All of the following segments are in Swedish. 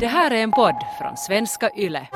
Det här är en podd från svenska YLE.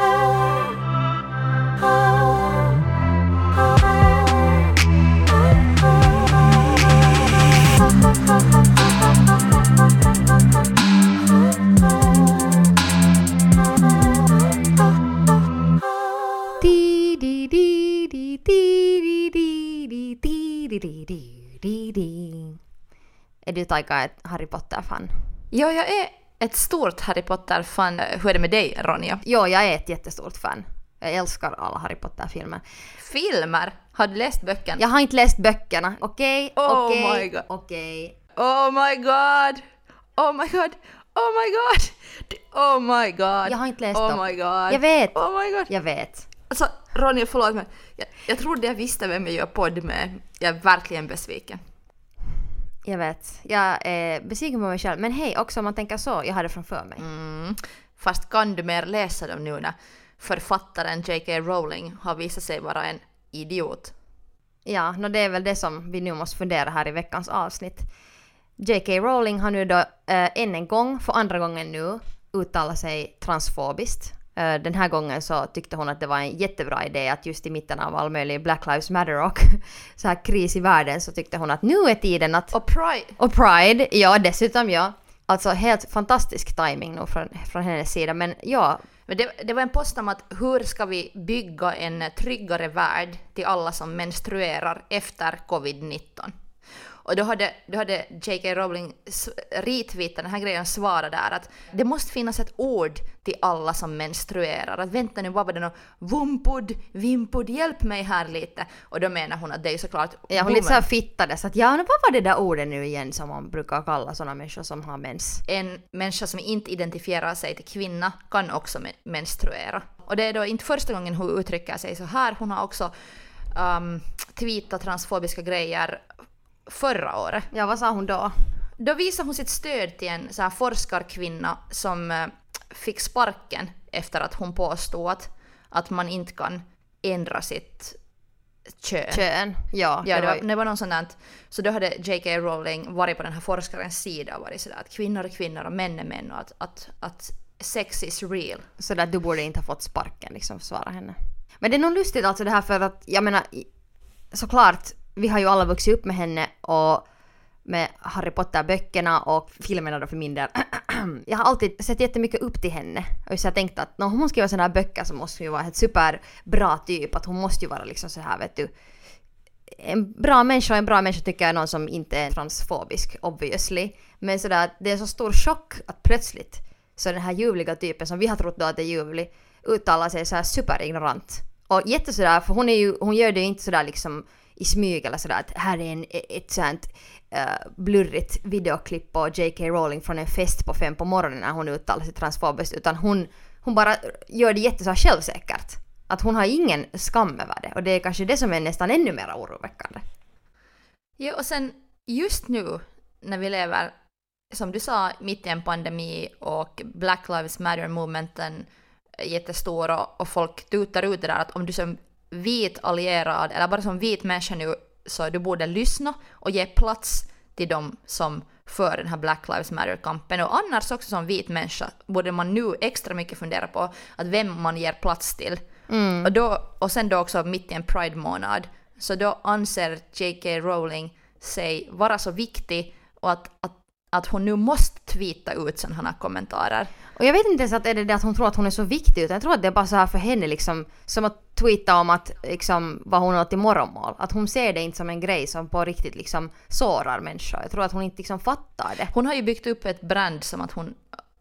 Är du Taika ett Harry Potter-fan? Ja, jag är ett stort Harry Potter-fan. Hur är det med dig, Ronja? Jo, jag är ett jättestort fan. Jag älskar alla Harry Potter-filmer. Filmer? Har du läst böckerna? Jag har inte läst böckerna. Okej, Oh okej, my God. okej. Oh my god! Oh my god! Oh my god! Oh my god! Jag har inte läst oh dem. my god! Jag vet. Oh my god! Jag vet. Alltså, Ronja, förlåt men jag, jag trodde jag visste vem jag gör podd med. Jag är verkligen besviken. Jag vet. Jag är besviken på mig själv. Men hej, också om man tänker så, jag har det framför mig. Mm. Fast kan du mer läsa dem nu när författaren J.K. Rowling har visat sig vara en idiot? Ja, no, det är väl det som vi nu måste fundera här i veckans avsnitt. J.K. Rowling har nu då äh, än en gång, för andra gången nu, uttalat sig transfobiskt. Eh, den här gången så tyckte hon att det var en jättebra idé att just i mitten av all möjlig Black Lives Matter och så här kris i världen så tyckte hon att nu är tiden att... Och Pride! Och Pride, ja dessutom ja. Alltså helt fantastisk timing nog från, från hennes sida men ja, Men det, det var en post om att hur ska vi bygga en tryggare värld till alla som menstruerar efter covid-19? Och då hade, då hade J.K. Rowling retweetat den här grejen och svarat där att det måste finnas ett ord till alla som menstruerar. Att vänta nu, vad var det nu? Vumpud, vimpud, hjälp mig här lite. Och då menar hon att det är såklart ja hon lite såhär så att ja, vad var det där ordet nu igen som man brukar kalla sådana människor som har mens? en människa som inte identifierar sig till kvinna kan också men- menstruera. Och det är då inte första gången hon uttrycker sig så här. Hon har också um, tweetat transfobiska grejer förra året. Ja, vad sa hon då? Då visade hon sitt stöd till en så här forskarkvinna som eh, fick sparken efter att hon påstod att, att man inte kan ändra sitt kön. Kön. Ja, Ja, det var var, det var någon sån där, så då hade J.K. Rowling varit på den här forskarens sida och varit sådär att kvinnor är kvinnor och män är män och att, att, att sex is real. så där du borde inte ha fått sparken liksom, svara henne. Men det är nog lustigt alltså det här för att, jag menar, såklart, vi har ju alla vuxit upp med henne och med Harry Potter-böckerna och filmerna då för min del. jag har alltid sett jättemycket upp till henne. Och så jag tänkt att när hon skriver sådana här böcker så måste hon ju vara ett superbra typ. Att hon måste ju vara liksom så här vet du. En bra människa, och en bra människa tycker jag är någon som inte är transfobisk obviously. Men sådär, det är så stor chock att plötsligt så den här ljuvliga typen som vi har trott då att är ljuvlig uttalar sig så här superignorant. Och jätte sådär, för hon, är ju, hon gör det ju inte sådär liksom i smyg eller sådär att här är en, ett sånt uh, blurrigt videoklipp på J.K. Rowling från en fest på fem på morgonen när hon uttalar sig transfobiskt utan hon, hon bara gör det jätteså självsäkert. Att hon har ingen skam över det och det är kanske det som är nästan ännu mer oroväckande. Ja, och sen just nu när vi lever, som du sa, mitt i en pandemi och Black Lives Matter-movementen är jättestor och, och folk tutar ut det där att om du som vit allierad eller bara som vit människa nu så du borde lyssna och ge plats till dem som för den här Black Lives Matter-kampen. Och annars också som vit människa borde man nu extra mycket fundera på att vem man ger plats till. Och, då, och sen då också mitt i en Pride-månad, så då anser J.K. Rowling sig vara så viktig och att, att, att hon nu måste tweeta ut sådana kommentarer. Och jag vet inte ens att är det det att hon tror att hon är så viktig utan jag tror att det är bara så här för henne liksom som att tweeta om att liksom vad hon har till morgonmål. Att hon ser det inte som en grej som på riktigt liksom sårar människor. Jag tror att hon inte liksom fattar det. Hon har ju byggt upp ett brand som att hon,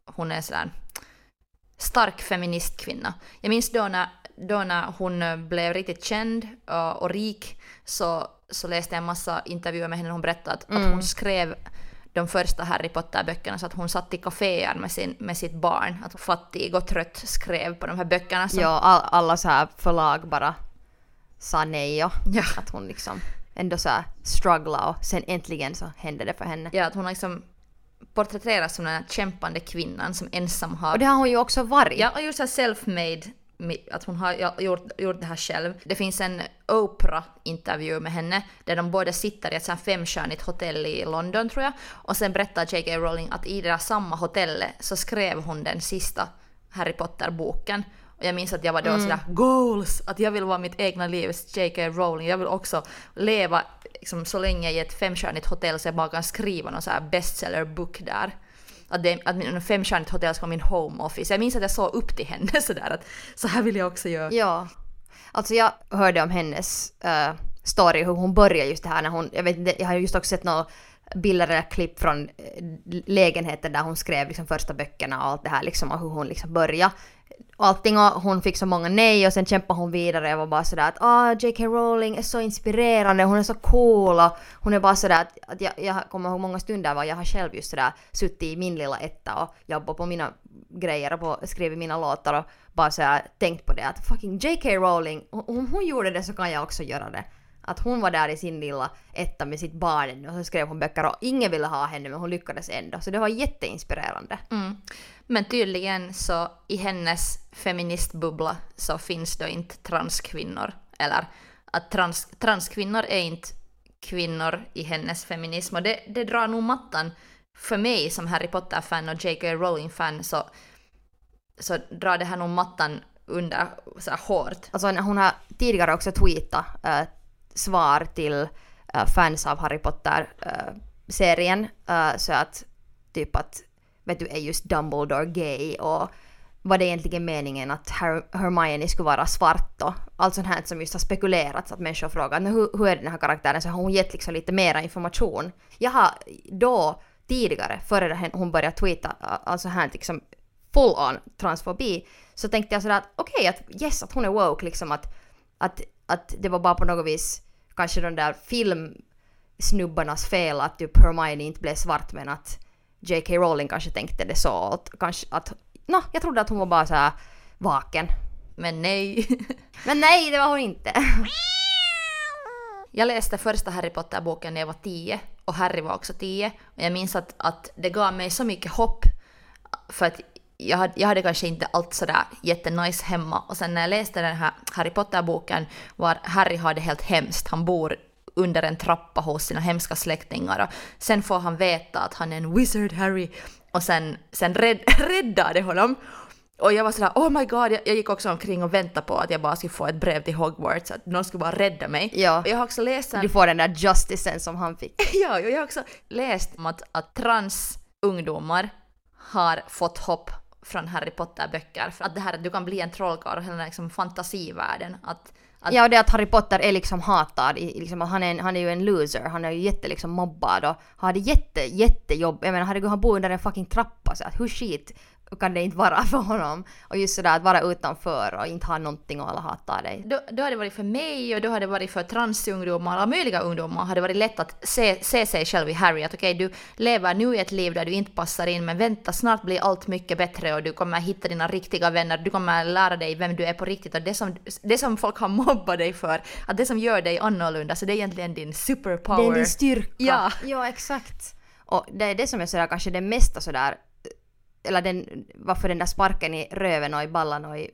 hon är sådär stark feministkvinna. Jag minns då när, då när hon eh, blev riktigt känd och, och rik så, så läste jag en massa intervjuer med henne och hon berättade att, att hon skrev de första Harry Potter-böckerna så att hon satt i kaféer med, sin, med sitt barn. Att fattig och trött skrev på de här böckerna. Som, Ja, all, alla så här förlag bara sa nej och Ja. att hon liksom ändå så här strugglade och sen äntligen så hände det för henne. ja, att hon liksom porträtteras som den här kämpande kvinnan som ensam har... Och det har hon ju också varit. Ja, och just så här self-made att hon har gjort, gjort det här själv. Det finns en Oprah-intervju med henne där de båda sitter i ett femstjärnigt hotell i London tror jag. Och sen berättar J.K. Rowling att i det där samma hotellet så skrev hon den sista Harry Potter-boken. Och jag minns att jag var då sådär goals! Att jag vill vara mitt egna livs J.K. Rowling. Jag vill också leva liksom, så länge i ett femstjärnigt hotell så jag bara kan skriva någon så här bestseller-book där. Att, det, att min femstjärnigt hotell ska vara min home office. Jag minns att jag såg upp till henne sådär att så här vill jag också göra. Ja. Alltså jag hörde om hennes uh, story, hur hon började just det här när hon, jag vet inte, jag har just också sett några bilder eller klipp från eh, lägenheten där hon skrev liksom första böckerna och allt det här liksom och hur hon liksom började. Och allting och hon fick så många nej och sen kämpade hon vidare. Jag var bara sådär att ah, J.K. Rowling är så inspirerande, hon är så cool och hon är bara sådär att, att jag, jag kommer ihåg många stunder var jag har själv just sådär suttit i min lilla etta och jobbat på mina grejer och på, skrivit mina låtar och bara sådär tänkt på det att fucking J.K. Rowling, om hon gjorde det så kan jag också göra det. Att hon var där i sin lilla etta med sitt barn och så skrev hon böcker och ingen ville ha henne men hon lyckades ändå. Så det var jätteinspirerande. Mm. Men tydligen så i hennes feministbubbla så finns då inte transkvinnor. Eller att trans, transkvinnor är inte kvinnor i hennes feminism. Och det, det drar nog mattan för mig som Harry Potter-fan och J.K. Rowling-fan så, så drar det här nog mattan under så här hårt. Alltså hon har tidigare också tweetat äh, svar till uh, fans av Harry Potter-serien. Uh, så att typ att, vet du, är just Dumbledore gay och var det egentligen meningen att Her Hermione skulle vara svart då? Allt sånt här som just har spekulerats att människor frågar hur, hur är den här karaktären? Så har hon gett liksom lite mera information. Jag har då tidigare, före hon började tweeta, alltså här liksom full on transfobi, så tänkte jag sådär att okej, okay, att yes, att hon är woke liksom att, att, att det var bara på något vis kanske de där filmsnubbarnas fel att typ Hermione inte blev svart men att J.K. Rowling kanske tänkte det så. Att, kanske, att, no, jag trodde att hon var bara så här vaken. Men nej. Men nej, det var hon inte. Jag läste första Harry Potter-boken när jag var tio och Harry var också tio. Och jag minns att, att det gav mig så mycket hopp för att jag hade, jag hade kanske inte allt sådär jättenice hemma och sen när jag läste den här Harry Potter-boken var Harry har det helt hemskt. Han bor under en trappa hos sina hemska släktingar och sen får han veta att han är en wizard Harry och sen, sen rädd, räddar det honom. Och jag var sådär oh my god, jag, jag gick också omkring och väntade på att jag bara skulle få ett brev till Hogwarts, att någon skulle bara rädda mig. Ja. Och jag har också läst en... Du får den där justicen som han fick. ja, och jag har också läst om att, att transungdomar har fått hopp från Harry Potter-böcker. För att det här att du kan bli en trollkarl och hela liksom fantasivärlden. Att, att... Ja, och det att Harry Potter är liksom hatad. Liksom, han, är en, han är ju en loser. Han är ju jätte liksom mobbad och har det jätte, jättejobb. Jag menar herregud, han bor under en fucking trappa så att hur skit kan det inte vara för honom. Och just sådär att vara utanför och inte ha någonting och alla hatar dig. Då, då hade det varit för mig och då hade det varit för transungdomar, alla möjliga ungdomar, hade det varit lätt att se, se sig själv i Harry. Att okej, okay, du lever nu i ett liv där du inte passar in, men vänta, snart blir allt mycket bättre och du kommer hitta dina riktiga vänner, du kommer lära dig vem du är på riktigt och det som, det som folk har mobbat dig för, att det som gör dig annorlunda, så det är egentligen din superpower. Det är din styrka. Ja, ja exakt. Och det är det som är sådär kanske det mesta sådär eller den, varför den där sparken i röven och i ballan och i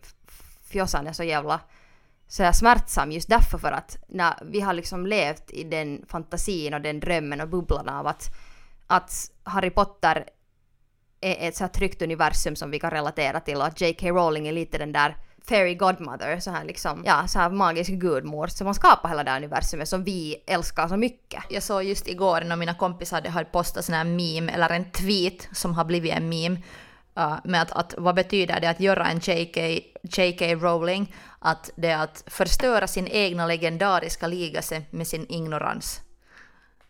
fjossan är så jävla så här smärtsam just därför för att när vi har liksom levt i den fantasin och den drömmen och bubblan av att, att Harry Potter är ett så här tryggt universum som vi kan relatera till och att J.K. Rowling är lite den där fairy godmother, så här liksom, ja, så här magisk gudmor som har skapat hela det här universumet som vi älskar så mycket. Jag såg just igår när mina kompisar hade postat sån här meme, eller en tweet som har blivit en meme, uh, med att, att vad betyder det att göra en JK, JK Rowling? Att det är att förstöra sin egna legendariska ligase med sin ignorans.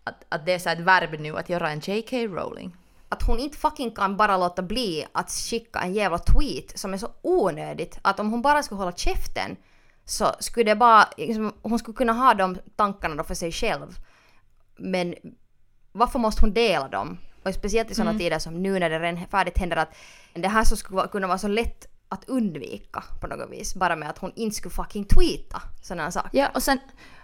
Att, att det är så ett verb nu, att göra en JK Rowling att hon inte fucking kan bara låta bli att skicka en jävla tweet som är så onödigt. Att om hon bara skulle hålla käften så skulle det bara, liksom, hon skulle kunna ha de tankarna då för sig själv. Men varför måste hon dela dem? Och speciellt i sådana mm. tider som nu när det redan färdigt händer att det här så skulle kunna vara så lätt att undvika på något vis. Bara med att hon inte skulle fucking tweeta sådana saker. Ja, och sen,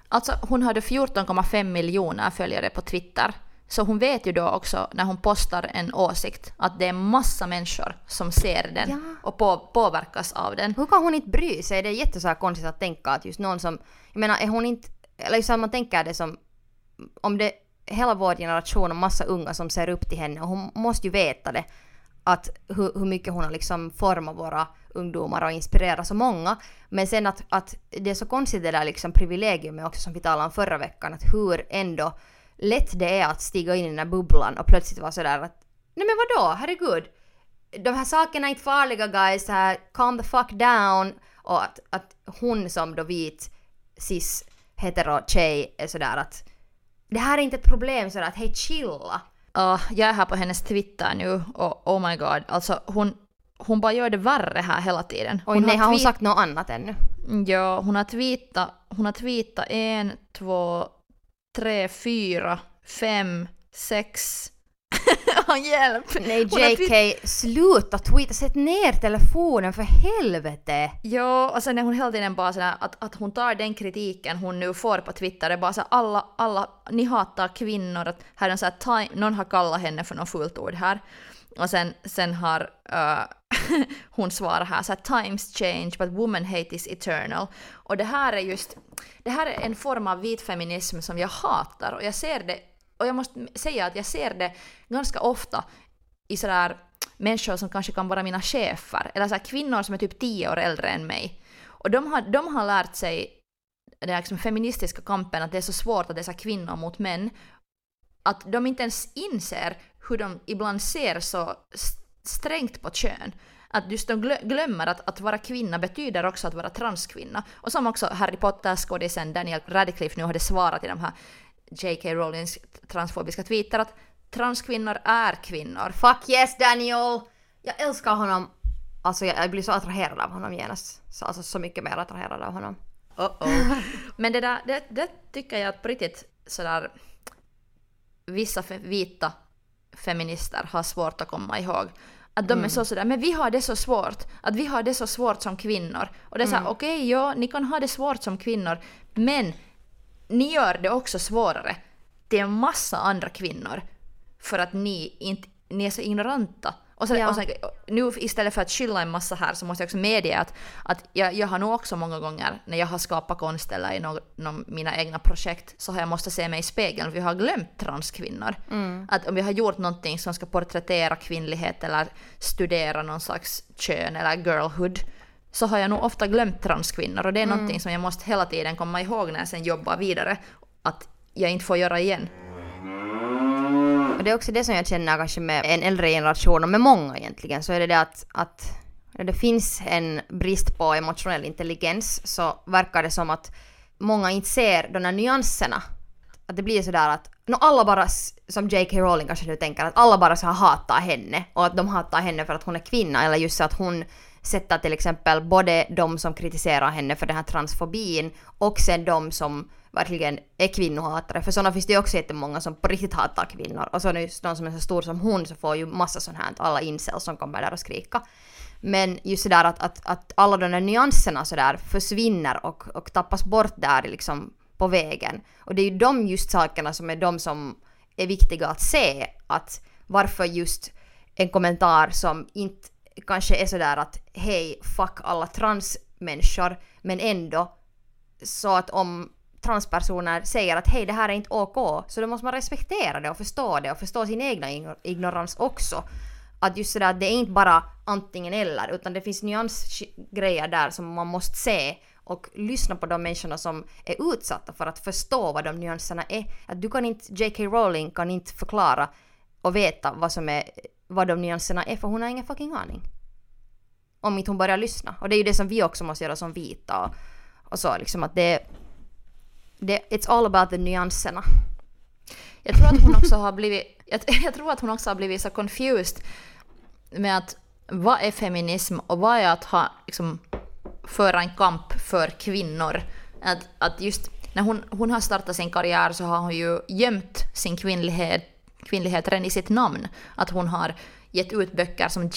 alltså hon hade 14,5 miljoner följare på Twitter Så hon vet ju då också när hon postar en åsikt att det är massa människor som ser den Ja. och på, påverkas av den. Hur kan hon inte bry sig? Det är jätte så här konstigt att tänka att just någon som, jag menar är hon inte, eller just att man tänker det som, om det hela vår generation och massa unga som ser upp till henne och hon måste ju veta det, att hur, hur mycket hon har liksom format våra ungdomar och inspirerat så många. Men sen att, att det är så konstigt det där liksom privilegiumet också som vi talade om förra veckan, att hur ändå lätt det är att stiga in i den här bubblan och plötsligt vara sådär att nej men vadå, herregud, de här sakerna är inte farliga guys, här, calm the fuck down. Och att, att hon som då vit cis hetero tjej är sådär att det här är inte ett problem sådär att hej chilla. Ja, jag är här på hennes Twitter nu och oh my god, alltså hon, hon bara gör det värre här hela tiden. Oj nej, har hon sagt något annat ännu? Ja, hon har tweetat, hon har tweetat en, två, tre, fyra, fem, sex... Hjälp! Nej JK, sluta tweeta, sätt ner telefonen för helvete! Ja, och sen är hon hela tiden bara sådär att, att hon tar den kritiken hon nu får på Twitter, det är bara så alla, alla, ni hatar kvinnor, att här är så här time, någon har kallat henne för något fult ord här. Och sen, sen har uh, hon svarat här så här, times change but woman hate is eternal. Och det här är just, det här är en form av vit feminism som jag hatar och jag ser det, och jag måste säga att jag ser det ganska ofta i sådär människor som kanske kan vara mina chefer, eller så här kvinnor som är typ tio år äldre än mig. Och de har, de har lärt sig den liksom feministiska kampen, att det är så svårt att det är så här kvinnor mot män, att de inte ens inser hur de ibland ser så strängt på kön. Att just de glömmer att, att vara kvinna betyder också att vara transkvinna. Och som också Harry Potter-skådisen Daniel Radcliffe nu hade svarat i de här J.K. Rowlings transfobiska tweetar att transkvinnor är kvinnor. Fuck yes Daniel! Jag älskar honom. Alltså jag, jag blir så attraherad av honom genast. Så, alltså så mycket mer attraherad av honom. Uh-oh. Men det där, det, det tycker jag att på riktigt sådär vissa fe, vita feminister har svårt att komma ihåg. Att de är så sådär, men vi har det så svårt. Att vi har det så svårt som kvinnor. Och det är såhär, okej, ja, ni kan ha det svårt som kvinnor, men ni gör det också svårare till en massa andra kvinnor för att ni, inte, ni är så ignoranta. Och sen, Ja. och sen, nu istället för att skylla en massa här så måste jag också medge att, att jag, jag har nog också många gånger när jag har skapat konst eller i någon, någon, mina egna projekt så har jag måste se mig i spegeln för jag har glömt transkvinnor. Att om jag har gjort någonting som ska porträttera kvinnlighet eller studera någon slags kön eller girlhood så har jag nog ofta glömt transkvinnor och det är någonting som jag måste hela tiden komma ihåg när jag sen jobbar vidare att jag inte får göra igen. Och det är också det som jag känner kanske med en äldre generation och med många egentligen så är det det att, att när det finns en brist på emotionell intelligens så verkar det som att många inte ser de här nyanserna. Att det blir sådär att no, alla bara, som J.K. Rowling kanske nu tänker, att alla bara så hatar henne och att de hatar henne för att hon är kvinna eller just så att hon sätter till exempel både de som kritiserar henne för den här transfobin och sen de som verkligen är kvinnohatare. För sådana finns det ju också jättemånga som på riktigt hatar kvinnor. Och så är just någon som är så stor som hon så får ju massa sånt här, alla incels som kommer där och skrika. Men just sådär att, att, att alla de där nyanserna sådär försvinner och, och tappas bort där liksom på vägen. Och det är ju de just sakerna som är de som är viktiga att se. Att varför just en kommentar som inte kanske är sådär att hej, fuck alla transmänniskor, men ändå så att om transpersoner säger att hej det här är inte OK, så då måste man respektera det och förstå det och förstå sin egna ignorans också. Att just sådär att det är inte bara antingen eller utan det finns nyansgrejer där som man måste se och lyssna på de människorna som är utsatta för att förstå vad de nyanserna är. Att du kan inte, J.K. Rowling kan inte förklara och veta vad som är, vad de nyanserna är för hon har ingen fucking aning. Om inte hon börjar lyssna. Och det är ju det som vi också måste göra som vita och, och så liksom att det, det It's all about the nyanserna. Jag tror att hon också har blivit, jag, jag tror att hon också har blivit så confused med att vad är feminism och vad är att ha, liksom, föra en kamp för kvinnor? Att, att just när hon, hon har startat sin karriär så har hon ju gömt sin kvinnlighet, kvinnlighet redan i sitt namn. Att hon har gett ut böcker som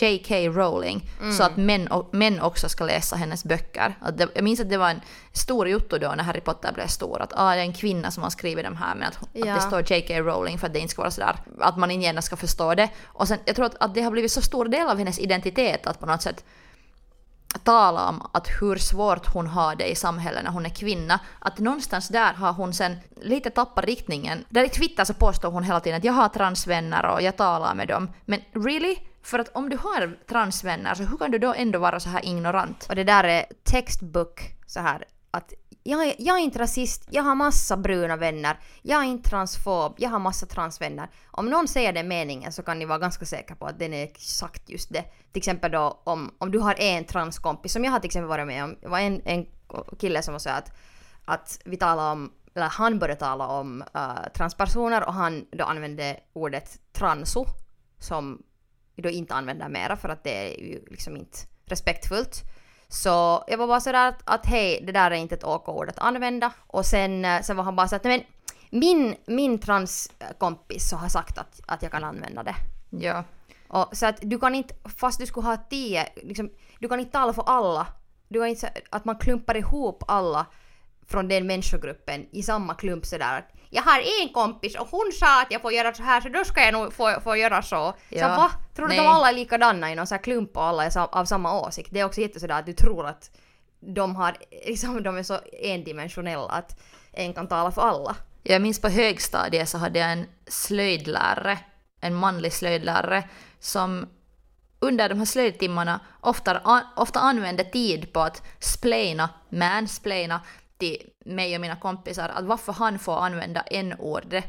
J.K. Rowling så att män, och, män också ska läsa hennes böcker. Att det, jag minns att det var en stor jotto då när Harry Potter blev stor, att ah, det är en kvinna som har skrivit de här men att, Ja. att det står J.K. Rowling för att det inte ska vara sådär, att man inte gärna ska förstå det. Och sen, jag tror att, att det har blivit så stor del av hennes identitet att på något sätt tala om att hur svårt hon har det i samhället när hon är kvinna. Att någonstans där har hon sen lite tappat riktningen. Där i Twitter så påstår hon hela tiden att jag har transvänner och jag talar med dem. Men really? För att om du har transvänner så hur kan du då ändå vara så här ignorant? Och det där är textbook så här att jag är, jag är inte rasist, jag har massa bruna vänner, jag är inte transfob, jag har massa transvänner. Om någon säger den meningen så kan ni vara ganska säkra på att den är exakt just det. Till exempel då om, om du har en transkompis, som jag har till exempel varit med om, det var en, en kille som sa att, att vi talade om, eller han började tala om uh, transpersoner och han då använde ordet transo som vi då inte använder mera för att det är ju liksom inte respektfullt. Så jag var bara sådär att, att hej, det där är inte ett OK-ord att använda. Och sen, eh, sen var han bara så att nej, men min, min transkompis så har sagt att, att jag kan använda det. Ja. Och, så att du kan inte, fast du skulle ha tio, liksom, du kan inte tala för alla. Du kan inte, att man klumpar ihop alla från den människogruppen i samma klump sådär att jag har en kompis och hon sa att jag får göra så här så då ska jag nog få, få göra så. Ja. Så va? Tror du att de alla är likadana i någon sån här klump och alla är av samma åsikt? Det är också jättesådär att du tror att de, har, liksom, de är så endimensionella att en kan tala för alla. Jag minns på högstadiet så hade jag en slöjdlärare, en manlig slöjdlärare, som under de här slöjdtimmarna ofta, ofta använde tid på att splaina, mansplaina till mig och mina kompisar att varför han får använda n-ordet.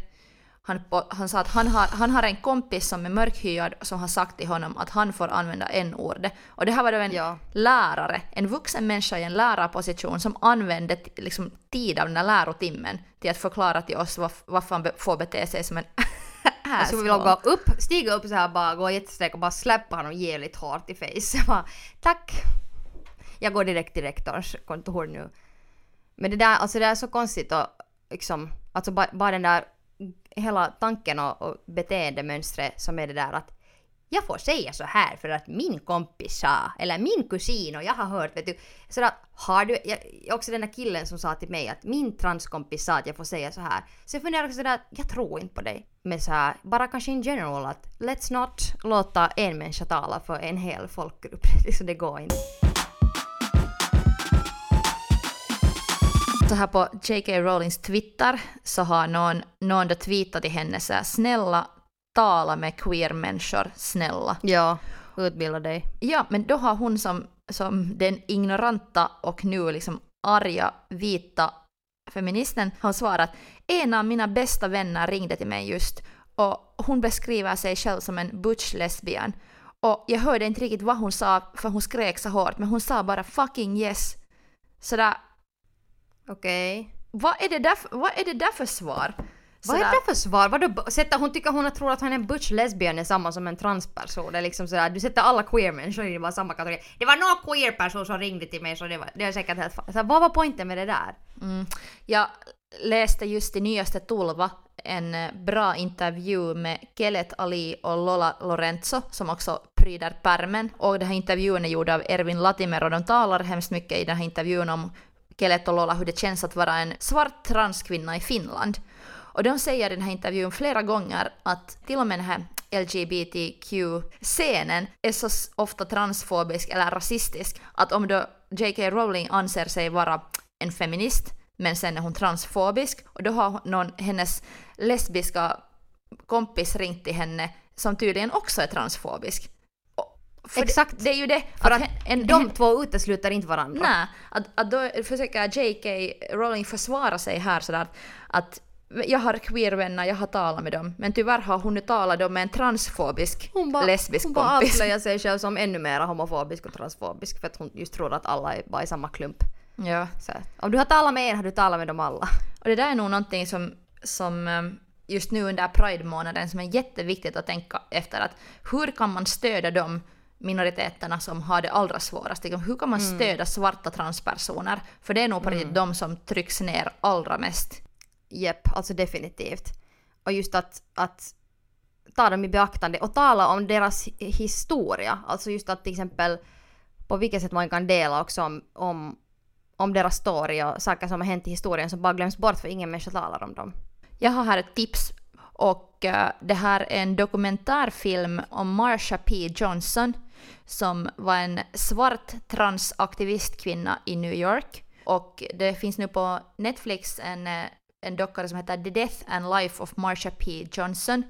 Han, på- han sa att han har, han har en kompis som är mörkhyad som har sagt till honom att han får använda n-ordet. Och det här var då en Ja. lärare, en vuxen människa i en lärarposition som använde liksom, tid av den här lärotimmen till att förklara till oss varf- varför han får bete sig som en Jag skulle vilja gå upp, stiga upp så här bara, gå jättesträck och bara släppa honom jävligt hårt i face. Bara, tack! Jag går direkt till rektorns kontor nu. Men det där, alltså det är så konstigt och liksom, alltså bara, bara den där hela tanken och, och beteendemönstret som är det där att jag får säga så här för att min kompis sa, eller min kusin och jag har hört, vet du. Så har du, jag, också den där killen som sa till mig att min transkompis sa att jag får säga så här. Så jag funderar också sådär, jag tror inte på dig. Men så här, bara kanske in general att let's not låta en människa tala för en hel folkgrupp. Så det går inte. Så här på J.K. Rowlings Twitter så har någon, någon då tweetat till henne så här, snälla tala med queer-människor, snälla. Ja, utbilda dig. Ja, men då har hon som, som den ignoranta och nu liksom arga vita feministen har svarat en av mina bästa vänner ringde till mig just och hon beskriver sig själv som en butch lesbian. Och jag hörde inte riktigt vad hon sa för hon skrek så hårt men hon sa bara fucking yes. Sådär, Okej. vad är det där för, vad är det där för svar? Vad är Sådär- det för svar? Vadå, sätter hon tycker hon tror att han är en butch lesbian är samma som en transperson? Det är liksom sådär, du sätter alla queer-människor i bara samma kategori. Det var någon queer-person som ringde till mig så det var, det är säkert helt så Vad var poängen med det där? Mm. Jag läste just i nyaste Tulva en eh, bra intervju med Kelet Ali och Lola Lorenzo som också pryder pärmen. Och den här intervjun är gjord av Ervin Latimer och de talar hemskt mycket i den här intervjun om Kelet och Lola hur det känns att vara en svart transkvinna i Finland. Och de säger i den här intervjun flera gånger att till och med den här LGBTQ-scenen är så ofta transfobisk eller rasistisk att om då J.K. Rowling anser sig vara en feminist men sen är hon transfobisk och då har någon, hennes lesbiska kompis ringt till henne som tydligen också är transfobisk. Exakt. Det, det är ju det. För att hen- en, de två utesluter inte varandra. Nej, att, att då försöker J.K. Rowling försvara sig här sådär att, att jag har queervänner, jag har talat med dem, men tyvärr har hon nu talat med en transfobisk Hon bara, lesbisk hon bara kompis. avslöjar sig själv som ännu mer homofobisk och transfobisk för att hon just tror att alla är bara i samma klump. Ja. Så, att om du har talat med en har du talat med dem alla. Och det där är nog någonting som, som um, just nu under Pride-månaden som är jätteviktigt att tänka efter att hur kan man stödja de minoriteterna som har det allra svårast? Liksom, Hur kan man stödja svarta transpersoner? För det är nog på riktigt de som trycks ner allra mest. Jepp, alltså definitivt. Och just att, att ta dem i beaktande och tala om deras historia. Alltså just att till exempel på vilket sätt man kan dela också om, om, om deras story och saker som har hänt i historien som bara glöms bort för ingen människa talar om dem. Jag har här ett tips och uh, det här är en dokumentärfilm om Marsha P. Johnson som var en svart transaktivistkvinna i New York. Och det finns nu på Netflix en, eh, en dockare som heter The Death and Life of Marsha P. Johnson.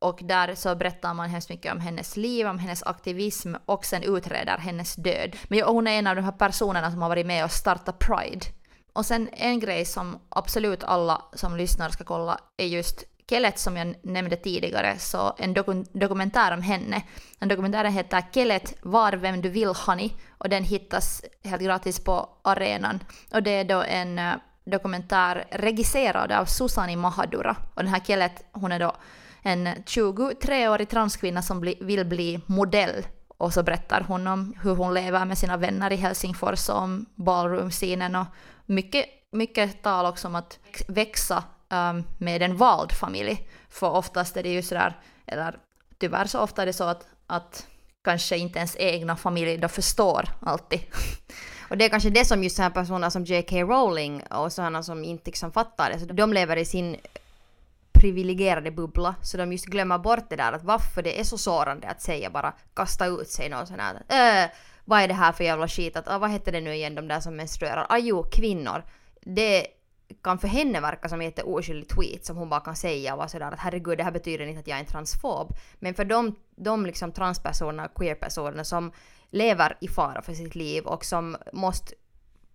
Och där så berättar man hemskt mycket om hennes liv, om hennes aktivism och sen utreder hennes död. Men hon är en av de här personerna som har varit med och startat Pride. Och sen en grej som absolut alla som lyssnar ska kolla är just Kelet som jag nämnde tidigare, så en doku dokumentär om henne. Den dokumentären heter Kelet Var vem du vill honey och den hittas helt gratis på arenan. Och det är då en eh, dokumentär regisserad av Susani Mahadura. Och den här Kelet hon är då en 23-årig transkvinna som bli, vill bli modell. Och så berättar hon om hur hon lever med sina vänner i Helsingfors och om ballroom-scenen och mycket, mycket tal också om att växa um, med en vald familj. För oftast är det ju sådär, eller tyvärr så ofta är det så att, att kanske inte ens egna familj då förstår alltid. Och det är kanske det som just sådana personer som J.K. Rowling och sådana som inte liksom fattar det, så de lever i sin privilegierade bubbla, så de just glömmer bort det där att varför det är så sårande att säga bara kasta ut sig någon sån här äh, vad är det här för jävla skit, att, ah, vad hette det nu igen de där som menstruerar, ah jo, kvinnor. Det kan för henne verka som en jätteoskyldig tweet som hon bara kan säga och vara sådär att herregud det här betyder inte att jag är en transfob. Men för de, de liksom transpersonerna, queerpersonerna som lever i fara för sitt liv och som måste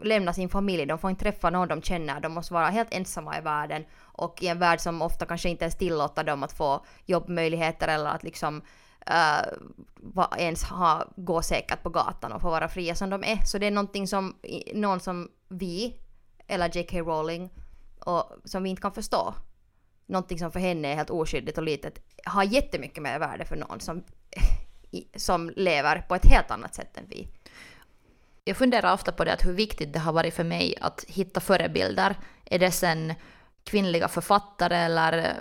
lämna sin familj, de får inte träffa någon de känner, de måste vara helt ensamma i världen och i en värld som ofta kanske inte ens tillåter dem att få jobbmöjligheter eller att liksom uh, ens ha, gå säkert på gatan och få vara fria som de är. Så det är någonting som någon som vi eller J.K. Rowling och som vi inte kan förstå. Någonting som för henne är helt oskyldigt och litet har jättemycket mer värde för någon som, som lever på ett helt annat sätt än vi. Jag funderar ofta på det att hur viktigt det har varit för mig att hitta förebilder. Är det sen kvinnliga författare eller eh,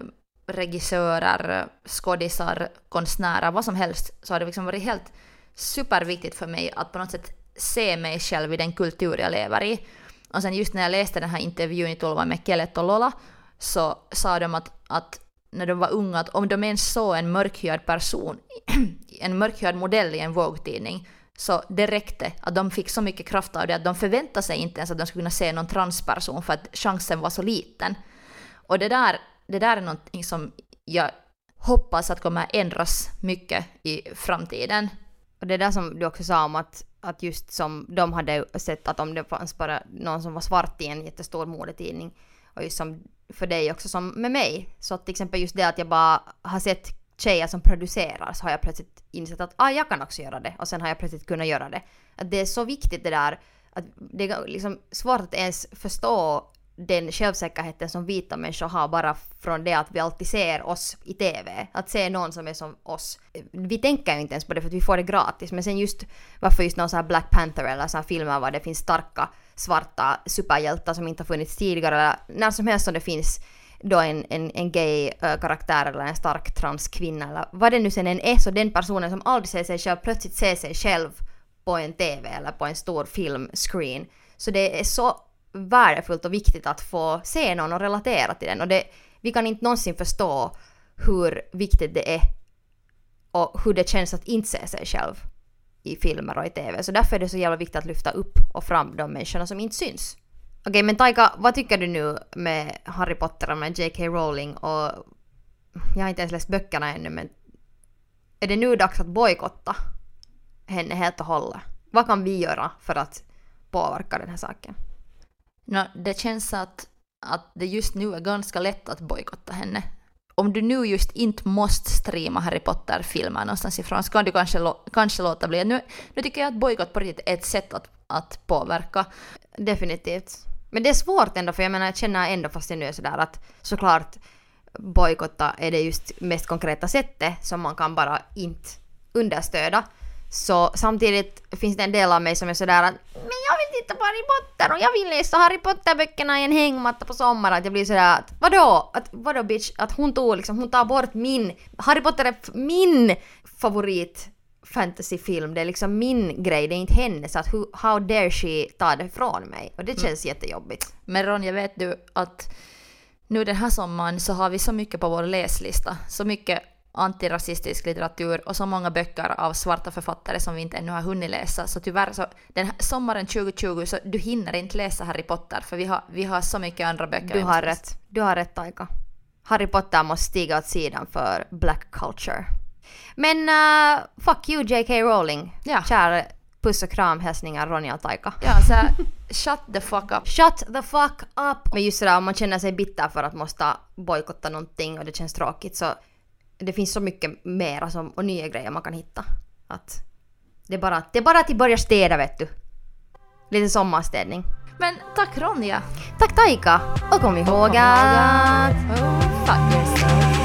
regissörer, skådisar, konstnärer, vad som helst, så har det liksom varit helt superviktigt för mig att på något sätt se mig själv i den kultur jag lever i. Och sen just när jag läste den här intervjun i Tulva med Kellet och Lola så sa de att, att när de var unga att om de ens såg en mörkhyad person, en mörkhyad modell i en Vogue-tidning så det räckte att de fick så mycket kraft av det att de förväntade sig inte ens att de skulle kunna se någon transperson för att chansen var så liten. Och det där, det där är någonting som jag hoppas att kommer ändras mycket i framtiden. Och det där som du också sa om att att just som de hade sett att om det fanns bara någon som var svart i en jättestor modetidning och just som för dig också som med mig. Så att till exempel just det att jag bara har sett tjejer som producerar så har jag plötsligt insett att ah, jag kan också göra det och sen har jag plötsligt kunnat göra det. Att det är så viktigt det där att det är liksom svårt att ens förstå den självsäkerheten som vita människor har bara från det att vi alltid ser oss i TV. Att se någon som är som oss. Vi tänker ju inte ens på det för att vi får det gratis. Men sen just varför just någon sån här Black Panther eller sån här filmer var det finns starka svarta superhjältar som inte har funnits tidigare. Eller när som helst som det finns då en, en, en gay karaktär eller en stark transkvinna eller vad det nu sen än är så den personen som aldrig ser sig själv plötsligt ser sig själv på en TV eller på en stor filmscreen. Så det är så värdefullt och viktigt att få se någon och relatera till den. Och det, vi kan inte någonsin förstå hur viktigt det är och hur det känns att inte se sig själv i filmer och i TV. Så därför är det så jävla viktigt att lyfta upp och fram de människorna som inte syns. Okej, okay, men Taika, vad tycker du nu med Harry Potter och med J.K. Rowling och jag har inte ens läst böckerna ännu men är det nu dags att bojkotta henne helt och hållet? Vad kan vi göra för att påverka den här saken? No, det känns att, att det just nu är ganska lätt att bojkotta henne. Om du nu just inte måste streama Harry Potter-filmer någonstans ifrån så kan du kanske, kanske låta bli. Nu, nu tycker jag att bojkott på riktigt är ett sätt att, att påverka. Definitivt. Men det är svårt ändå för jag menar jag känner ändå fast jag nu är sådär att såklart bojkotta är det just mest konkreta sättet som man kan bara inte understöda. Så samtidigt finns det en del av mig som är sådär att men jag vill titta på Harry Potter och jag vill läsa Harry Potter-böckerna i en hängmatta på sommaren. Att jag blir sådär att vadå? Att, vadå bitch? Att hon tog liksom, hon tar bort min, Harry Potter är min favorit fantasyfilm. Det är liksom min grej, det är inte hennes. Att who, how dare she ta det från mig? Och det känns jättejobbigt. Men Ronja, vet du att nu den här sommaren så har vi så mycket på vår läslista, så mycket antirasistisk litteratur och så många böcker av svarta författare som vi inte ännu har hunnit läsa. Så tyvärr så den här sommaren 2020 så du hinner inte läsa Harry Potter för vi har, vi har så mycket andra böcker. Du har läsa. rätt. Du har rätt Taika. Harry Potter måste stiga åt sidan för black culture. Men uh, fuck you J.K. Rowling. Ja. Kär puss och kram hälsningar Ronja och Taika. Ja, så här, shut the fuck up. Shut the fuck up! Men just sådär om man känner sig bitter för att måste bojkotta någonting och det känns tråkigt så det finns så mycket mera som, och nya grejer man kan hitta. Att det är bara, det är bara att börja städa vet du. Lite sommarstädning. Men tack Ronja! Tack Taika! Och kom ihåg att... Oh, fuck yourself.